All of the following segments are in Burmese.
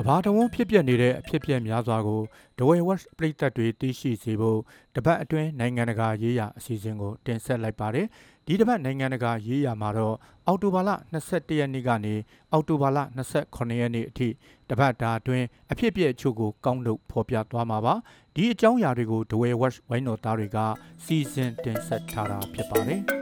ကဘာတဝန်းဖြစ်ပျက်နေတဲ့အဖြစ်အပျက်များစွာကိုဒဝဲဝက်ပြည်သက်တွေသိရှိစေဖို့တပတ်အတွင်းနိုင်ငံတကာရေးရာအစီအစဉ်ကိုတင်ဆက်လိုက်ပါတယ်ဒီတပတ်နိုင်ငံတကာရေးရာမှာတော့အောက်တိုဘာလ22ရက်နေ့ကနေအောက်တိုဘာလ28ရက်နေ့အထိတပတ်တာအတွင်းအဖြစ်အပျက်အချို့ကိုကောင်းလို့ဖော်ပြသွားမှာပါဒီအကြောင်းအရာတွေကိုဒဝဲဝက်ဝိုင်းတော်သားတွေကစီစဉ်တင်ဆက်ထားတာဖြစ်ပါတယ်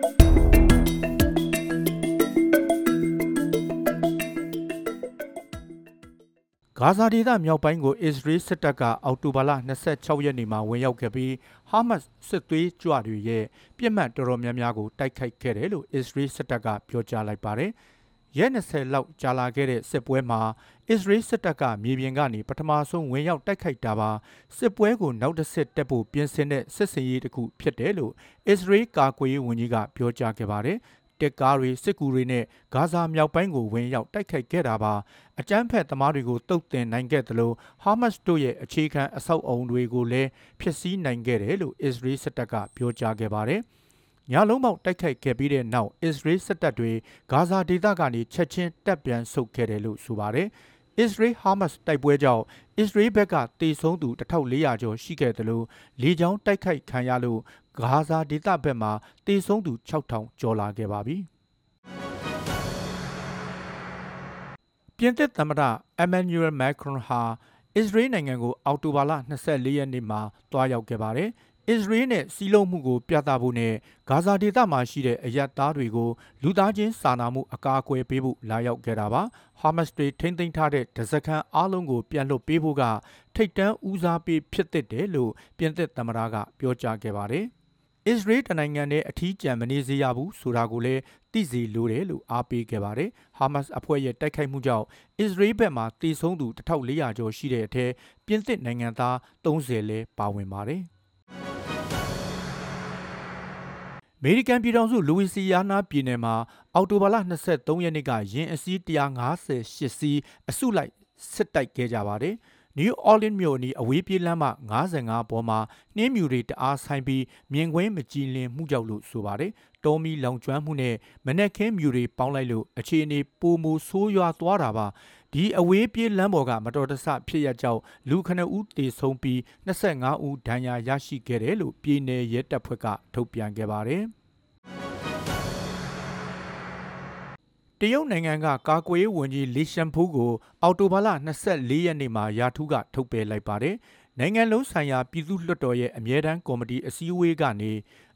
ဂါဇာဒေသမြောက်ပိုင်းကိုအစ္စရေးစစ်တပ်ကအောက်တိုဘာလ26ရက်နေ့မှာဝင်ရောက်ခဲ့ပြီးဟာမတ်စ်စစ်သွေးကြွတွေရဲ့ပြစ်မှတ်တော်တော်များများကိုတိုက်ခိုက်ခဲ့တယ်လို့အစ္စရေးစစ်တပ်ကပြောကြားလိုက်ပါတယ်။ရက်20လောက်ကြာလာခဲ့တဲ့စစ်ပွဲမှာအစ္စရေးစစ်တပ်ကမြေပြင်ကနေပထမဆုံးဝင်ရောက်တိုက်ခိုက်တာပါစစ်ပွဲကိုနောက်တစ်ဆင့်တက်ဖို့ပြင်ဆင်တဲ့စစ်စင်ရေးတစ်ခုဖြစ်တယ်လို့အစ္စရေးကာကွယ်ရေးဝန်ကြီးကပြောကြားခဲ့ပါတယ်။ တက်ကားတွေစစ်ကူတွေနဲ့ဂါဇာမြောက်ပိုင်းကိုဝင်ရောက်တိုက်ခိုက်ခဲ့တာပါအကြမ်းဖက်သမားတွေကိုတုတ်တင်နိုင်ခဲ့သလိုဟာမတ်စ်တို့ရဲ့အခြေခံအဆောက်အုံတွေကိုလည်းဖျက်ဆီးနိုင်ခဲ့တယ်လို့အစ္စရေးစစ်တပ်ကပြောကြားခဲ့ပါတယ်ညလုံးပေါက်တိုက်ခိုက်ခဲ့ပြီးတဲ့နောက်အစ္စရေးစစ်တပ်တွေဂါဇာဒေသကနေချက်ချင်းတပ်ပြန်ဆုတ်ခဲ့တယ်လို့ဆိုပါတယ်အစ္စရေးဟာမတ်စ်တိုက်ပွဲကြောင့်အစ္စရေးဘက်ကတေဆုံးသူ1400ကျော်ရှိခဲ့တယ်လို့လေကြောင်းတိုက်ခိုက်ခံရလို့ ဂါဇာဒေသဘက်မှာတေဆုံးသူ6000ကျော်လာခဲ့ပါပြီပြင်သစ်သမ္မတအမန်နျူရယ်မက်ခရွန်ဟာအစ္စရေးနိုင်ငံကိုအောက်တိုဘာလ24ရက်နေ့မှာတွားရောက်ခဲ့ပါတယ်အစ္စရေးနဲ့စီးလုံးမှုကိုပြသဖို့နဲ့ဂါဇာဒေသမှာရှိတဲ့အယက်သားတွေကိုလူသားချင်းစာနာမှုအကာအကွယ်ပေးဖို့လာရောက်ခဲ့တာပါဟာမတ်စ်တွေထိမ့်သိမ်းထားတဲ့ဒဇက်ကန်အားလုံးကိုပြန်လွှတ်ပေးဖို့ကထိတ်တန်းဦးစားပေးဖြစ်တဲ့တယ်လို့ပြင်သစ်သမ္မတကပြောကြားခဲ့ပါတယ် အစ္စရေးတနိုင်ငံနဲ့အထီးကျန်မနေစေရဘူးဆိုတာကိုလည်းသိစေလိုတယ်လို့အားပေးခဲ့ပါတယ်။ဟာမတ်စ်အဖွဲ့ရဲ့တိုက်ခိုက်မှုကြောင့်အစ္စရေးဘက်မှတေဆုံးသူ1400ကျော်ရှိတဲ့အထက်ပြင်သစ်နိုင်ငံသား30လည်းပါဝင်ပါတယ်။အမေရိကန်ပြည်ထောင်စုလူဝီစီယာနာပြည်နယ်မှာအော်တိုဘာလ23ရက်နေ့ကယင်းအစည်း158စီးအစုလိုက်စစ်တိုက်ခဲ့ကြပါတယ်။ နယူးအော်လင်းမြို့အနီးအဝေးပြေးလမ်းမ55ပေါ်မှာနှင်းမြူတွေတအားဆိုင်ပြီးမြင်ကွင်းမကြည်လင်မှုကြောင့်လို့ဆိုပါတယ်။တောမီလောင်ကျွမ်းမှုနဲ့မနက်ခင်းမြူတွေပေါင်းလိုက်လို့အခြေအနေပိုမိုဆိုးရွားသွားတာပါ။ဒီအဝေးပြေးလမ်းပေါ်ကမတော်တဆဖြစ်ရကြောင်းလူခဏဦးတေဆုံးပြီး25ဦးဒဏ်ရာရရှိခဲ့တယ်လို့ပြည်내ရဲတပ်ဖွဲ့ကထုတ်ပြန်ခဲ့ပါတယ်။ တရုတ်နိုင်ငံကကာကွယ်ရေးဝန်ကြီးလီရှန်ဖူးကိုအော်တိုဘာလ24ရက်နေ့မှာရာထူးကထုတ်ပယ်လိုက်ပါတယ်။ နိုင်ငံလုံးဆိုင်ရာပြည်သူ့လွှတ်တော်ရဲ့အမြဲတမ်းကော်မတီအစည်းအဝေးကနေ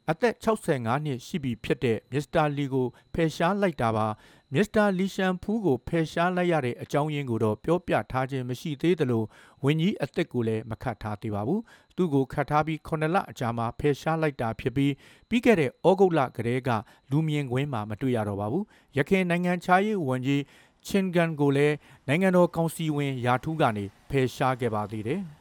အသက်65နှစ်ရှိပြီဖြစ်တဲ့မစ္စတာလီကိုဖယ်ရှားလိုက်တာပါမစ္စတာလီရှန်ဖူးကိုဖယ်ရှားလိုက်ရတဲ့အကြောင်းရင်းကိုတော့ပြောပြထားခြင်းမရှိသေးသလိုဝန်ကြီးအသက်ကိုလည်းမခတ်ထားသေးပါဘူးသူ့ကိုခတ်ထားပြီး9လအကြာမှာဖယ်ရှားလိုက်တာဖြစ်ပြီးပြီးခဲ့တဲ့ဩဂုတ်လကတည်းကလူမြင်ကွင်းမှာမတွေ့ရတော့ပါဘူးရခိုင်နိုင်ငံခြားရေးဝန်ကြီးချင်းဂန်ကိုလည်းနိုင်ငံတော်ကောင်စီဝင်ယာထူးကနေဖယ်ရှားခဲ့ပါသေးတယ်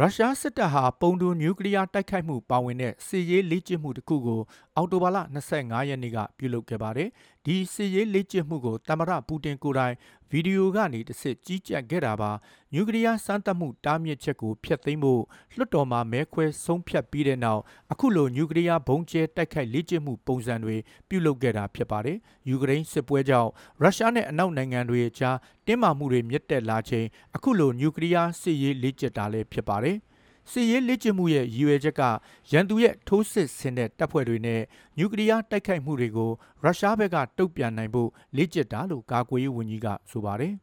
ရုရှားစစ်တပ်ဟာပုံတူနျူကလ িয়ার တိုက်ခိုက်မှုပါဝင်တဲ့စစ်ရေးလေ့ကျင့်မှုတစ်ခုကိုအောက်တိုဘာလ25ရက်နေ့ကပြုလုပ်ခဲ့ပါတယ်။ ဒီစစ်ရေးလေ့ကျင့်မှုကိုတမရပူတင်ကိုယ်တိုင်ဗီဒီယိုကနေတစ်စစ်ကြီးကြပ်ခဲ့တာပါ။နျူကလ িয়ার စမ်းသပ်မှုတားမြစ်ချက်ကိုဖျက်သိမ်းဖို့လွှတ်တော်မှာမဲခွဲဆုံးဖြတ်ပြီးတဲ့နောက်အခုလိုနျူကလ িয়ার ဘုံကျဲတိုက်ခိုက်လေ့ကျင့်မှုပုံစံတွေပြုလုပ်ခဲ့တာဖြစ်ပါတယ်။ယူကရိန်းစစ်ပွဲကြောင့်ရုရှားနဲ့အနောက်နိုင်ငံတွေအကြားတင်းမာမှုတွေမြင့်တက်လာချိန်အခုလိုနျူကလ িয়ার စစ်ရေးလေ့ကျင့်တာလည်းဖြစ်ပါတယ်။ စစ်ရေးလက်ကျင့်မှုရဲ့ရည်ရွယ်ချက်ကရန်သူရဲ့ထိုးစစ်ဆင်တဲ့တပ်ဖွဲ့တွေနဲ့နျူကလ িয়ার တိုက်ခိုက်မှုတွေကိုရုရှားဘက်ကတုံ့ပြန်နိုင်ဖို့လက်ကျစ်တာလို့ကာကွယ်ရေးဝန်ကြီးကဆိုပါတယ်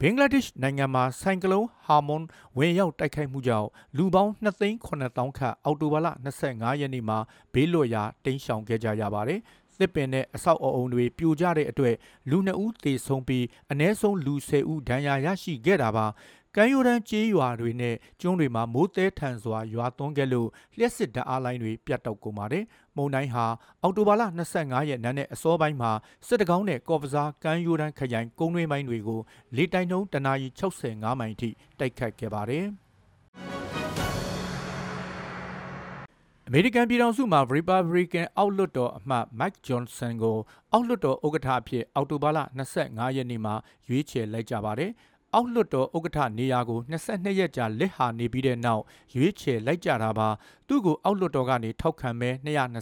ဘင်္ဂလားဒေ့ရှ်နိုင်ငံမှာဆိုင်ကလုန်းဟာမွန်ဝင်ရောက်တိုက်ခိုက်မှုကြောင့်လူပေါင်း2သိန်း9000ခန့်အောက်တိုဘာလ25ရက်နေ့မှာဘေးလွတ်ရာတိမ်းရှောင်ခဲ့ကြရပါတယ်။ သစ်ပင်နဲ့အဆောက်အအုံတွေပြိုကျတဲ့အတွက်လူ2ဦးသေဆုံးပြီးအ ਨੇ ဆုံးလူ10ဦးဒဏ်ရာရရှိခဲ့တာပါကမ်းရိုးတန်းကျေးရွာတွေနဲ့ကျွန်းတွေမှာမိုးတဲထန်စွာရွာသွန်းခဲ့လို့လျှက်စစ်ဓာတ်အားလိုင်းတွေပြတ်တောက်ကုန်ပါတယ်။မုန်တိုင်းဟာအောက်တိုဘာလ25ရက်နေ့နဲ့အစောပိုင်းမှာစစ်တကောင်းနဲ့ကော့ပစားကမ်းရိုးတန်းခရိုင်ကုန်းတွင်းပိုင်းတွေကိုလေတိုင်နှုန်းတနာရီ65မိုင်ထိတိုက်ခတ်ခဲ့ပါတယ်။ အမေရိကန်ပြည်ထောင်စုမှာ Republican အောက်လွှတ်တော်အမတ် Mike Johnson ကိုအောက်လွှတ်တော်ဥက္ကဋ္ဌအဖြစ်အောက်တိုဘာလ25ရက်နေ့မှာရွေးချယ်လိုက်ကြပါတယ်။အောက်လွှတ်တော်ဥက္ကဋ္ဌနေရာကို22ရက်ကြာလက်ဟာနေပြီးတဲ့နောက်ရွေးချယ်လိုက်ကြတာပါသူ့ကိုအောက်လွှတ်တော်ကနေထောက်ခံမဲ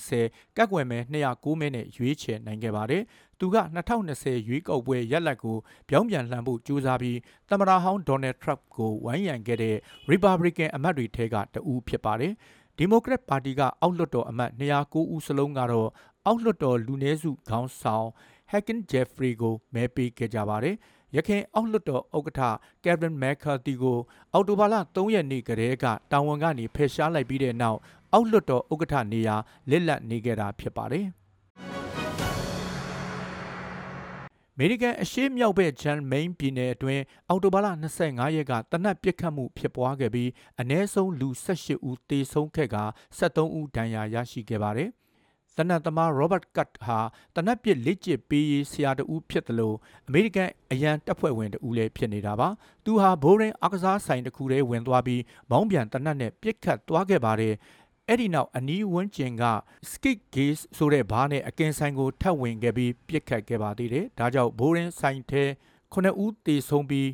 220ကက်ကွယ်မဲ209မဲနဲ့ရွေးချယ်နိုင်ခဲ့ပါတယ်သူက2020ရွေးကောက်ပွဲရက်လက်ကိုပြောင်းပြန်လှန်ဖို့ကြိုးစားပြီးသမ္မတဟောင်းဒေါ်နယ်ထရန့်ကိုဝိုင်းရံခဲ့တဲ့ Republican အမတ်တွေထဲကတဦးဖြစ်ပါတယ် ဒီမိုကရက်ပါတီကအောက်လွှတ်တော်အမတ်209ဦးစလုံးကတော့အောက်လွှတ်တော်လူနည်းစုခေါင်းဆောင် Hakeem Jeffrey ကိုမဲပေးခဲ့ကြပါတယ်။ရခိုင်အောက်လွှတ်တော်ဥက္ကဋ္ဌကယ်ဗင်မက်ကာတီကိုအောက်တိုဘာလ3ရက်နေ့ကတည်းကတာဝန်ကနေဖယ်ရှားလိုက်ပြီးတဲ့နောက်အောက်လွှတ်တော်ဥက္ကဋ္ဌနေရာလစ်လပ်နေခဲ့တာဖြစ်ပါတယ်။ မေရိကန်အရှေ့မြောက်ဘက်ဂျန်မိန်ပြည်နယ်အတွင်းအော်တိုဘာလ25ရက်ကတနက်ပစ်ခတ်မှုဖြစ်ပွားခဲ့ပြီးအ ਨੇ ဆုံးလူ18ဦးသေဆုံးခဲ့က73ဦးဒဏ်ရာရရှိခဲ့ပါတယ်။သနတ်သမား Robert Cut ဟာတနက်ပစ်လက်ကျစ်ပေးရေးဆရာတဦးဖြစ်တယ်လို့အမေရိကန်အရန်တပ်ဖွဲ့ဝင်တဦးလည်းဖြစ်နေတာပါ။သူဟာဘိုးရင်အကစားဆိုင်တစ်ခုထဲဝင်သွားပြီးမောင်းပြန်တနက်နဲ့ပစ်ခတ်သွားခဲ့ပါတယ်။ အဲ့ဒီနောက်အနီးဝန်းကျင်က skit gaze ဆိုတဲ့ဘားနဲ့အကင်ဆိုင်ကိုထပ်ဝင်ခဲ့ပြီးပြစ်ခတ်ခဲ့ပါသေးတယ်။ဒါကြောင့်ဘိုးရင်ဆိုင်ထဲခုနှစ်ဦးတေဆုံးပြီး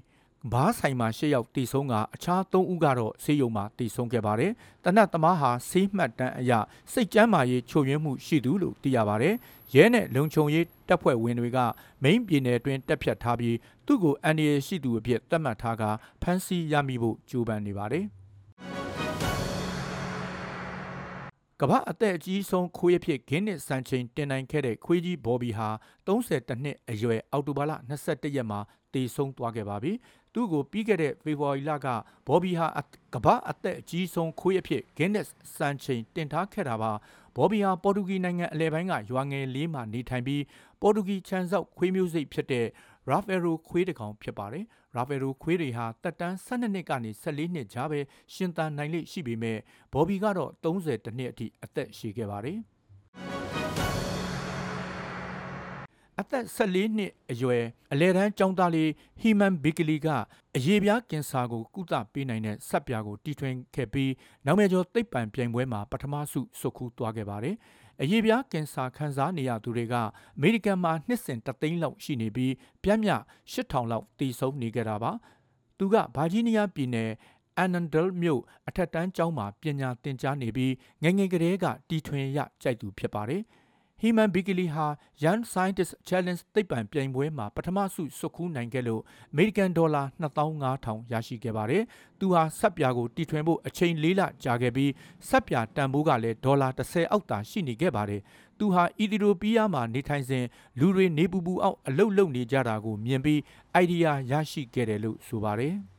ဘားဆိုင်မှာ၈ယောက်တီဆုံးကအခြား၃ဦးကတော့ဆေးရုံမှာတီဆုံးခဲ့ပါတယ်။တနတ်သမားဟာဆေးမှတ်တမ်းအရစိတ်ကြမ်းမာရေးချို့ယွင်းမှုရှိသူလို့သိရပါတယ်။ရဲနဲ့လုံခြုံရေးတပ်ဖွဲ့ဝင်တွေကမိန်းပြည်နယ်အတွင်းတက်ဖြတ်ထားပြီးသူ့ကိုအန်ဒီရရှိသူအဖြစ်သတ်မှတ်ထားကဖမ်းဆီးရမိဖို့ကြိုးပမ်းနေပါတယ်။ ကမ္ဘာအသက်အကြီးဆုံးခွေးအဖြစ်ဂင်းနစ်စံချိန်တင်နိုင်ခဲ့တဲ့ခွေးကြီးဘော်ဘီဟာ32နှစ်အရွယ်အောက်တိုဘာလ22ရက်မှာတေဆုံးသွားခဲ့ပါပြီ။သူ့ကိုပြီးခဲ့တဲ့ဖေဖော်ဝါရီလကဘော်ဘီဟာကမ္ဘာအသက်အကြီးဆုံးခွေးအဖြစ်ဂင်းနစ်စံချိန်တင်ထားခဲ့တာပါ။ဘော်ဘီဟာပေါ်တူဂီနိုင်ငံအလဲပိုင်းကရွာငယ်လေးမှာနေထိုင်ပြီးပေါ်တူဂီခြံစောက်ခွေးမျိုးစိတ်ဖြစ်တဲ့ Ravero ခွေးတစ်ကောင်ဖြစ်ပါတယ်။ Ravero ခွေးတွေဟာတက်တန်း12နှစ်ကနေ14နှစ်ကြားပဲရှင်သန်နိုင်လိမ့်ရှိပေမဲ့ဘော်ဘီကတော့30တနှစ်အထိအသက်ရှည်ခဲ့ပါတယ်။အသက်14နှစ်အရွယ်အလဲတန်းကျောင်းသားလေးဟီမန်ဘီကလီကအရေးပြားကင်ဆာကိုကုသပေးနိုင်တဲ့ဆက်ပြာကိုတီထွင်ခဲ့ပြီးနောက်မဲ့ကျော်သိပ္ပံပြိုင်ပွဲမှာပထမဆုဆွတ်ခူးသွားခဲ့ပါတယ်။ အရေးပြားကင်ဆာခံစားနေရသူတွေကအမေရိကန်မှာနှစ်စဉ်တသိန်းလောက်ရှိနေပြီးပြင်းပြ8000လောက်တည်ဆုံနေကြတာပါ။သူကဗာဂျီးနီးယားပြည်နယ်အန်နန်ဒယ်မြို့အထက်တန်းကျောင်းမှာပညာသင်ကြားနေပြီးငငယ်ကလေးကတီထွင်ရကြိုက်သူဖြစ်ပါတယ်။ ဟီမန်ဘီကလီဟာ Young Scientist Challenge သိပ္ပံပြိုင်ပွဲမှာပထမဆုစွတ်ခူးနိုင်ခဲ့လို့အမေရိကန်ဒေါ်လာ2500ရရှိခဲ့ပါတယ်။သူဟာဆက်ပြာကိုတီထွင်ဖို့အချိန်၄လကြာခဲ့ပြီးဆက်ပြာတန်ဖိုးကလည်းဒေါ်လာ30အောက်သာရှိနေခဲ့ပါတယ်။သူဟာအီသီယိုးပီးယားမှာနေထိုင်စဉ်လူတွေနေပူပူအောက်အလုတ်လုတ်နေကြတာကိုမြင်ပြီးအိုင်ဒီယာရရှိခဲ့တယ်လို့ဆိုပါတယ်။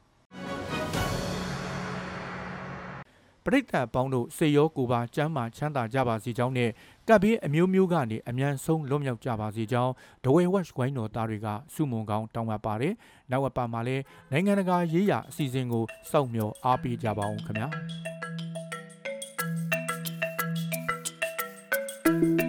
ပရိသတ်ပေါင်းတို့စေရောကိုပါကျမ်းမာချမ်းသာကြပါစေကြောင်းနဲ့ ကပ်ဘေးအမျိုးမျိုးကနေအမြန်ဆုံးလွတ်မြောက်ကြပါစေကြောင်းဒဝဲဝက်ဝိုင်းတော်သားတွေကစုမုံကောင်းတောင်းပန်ပါတယ်။နောက်အပါမှာလည်းနိုင်ငံတကာရေးရာအစီအစဉ်ကိုစောင့်မျှော်အားပေးကြပါအောင်ခင်ဗျာ။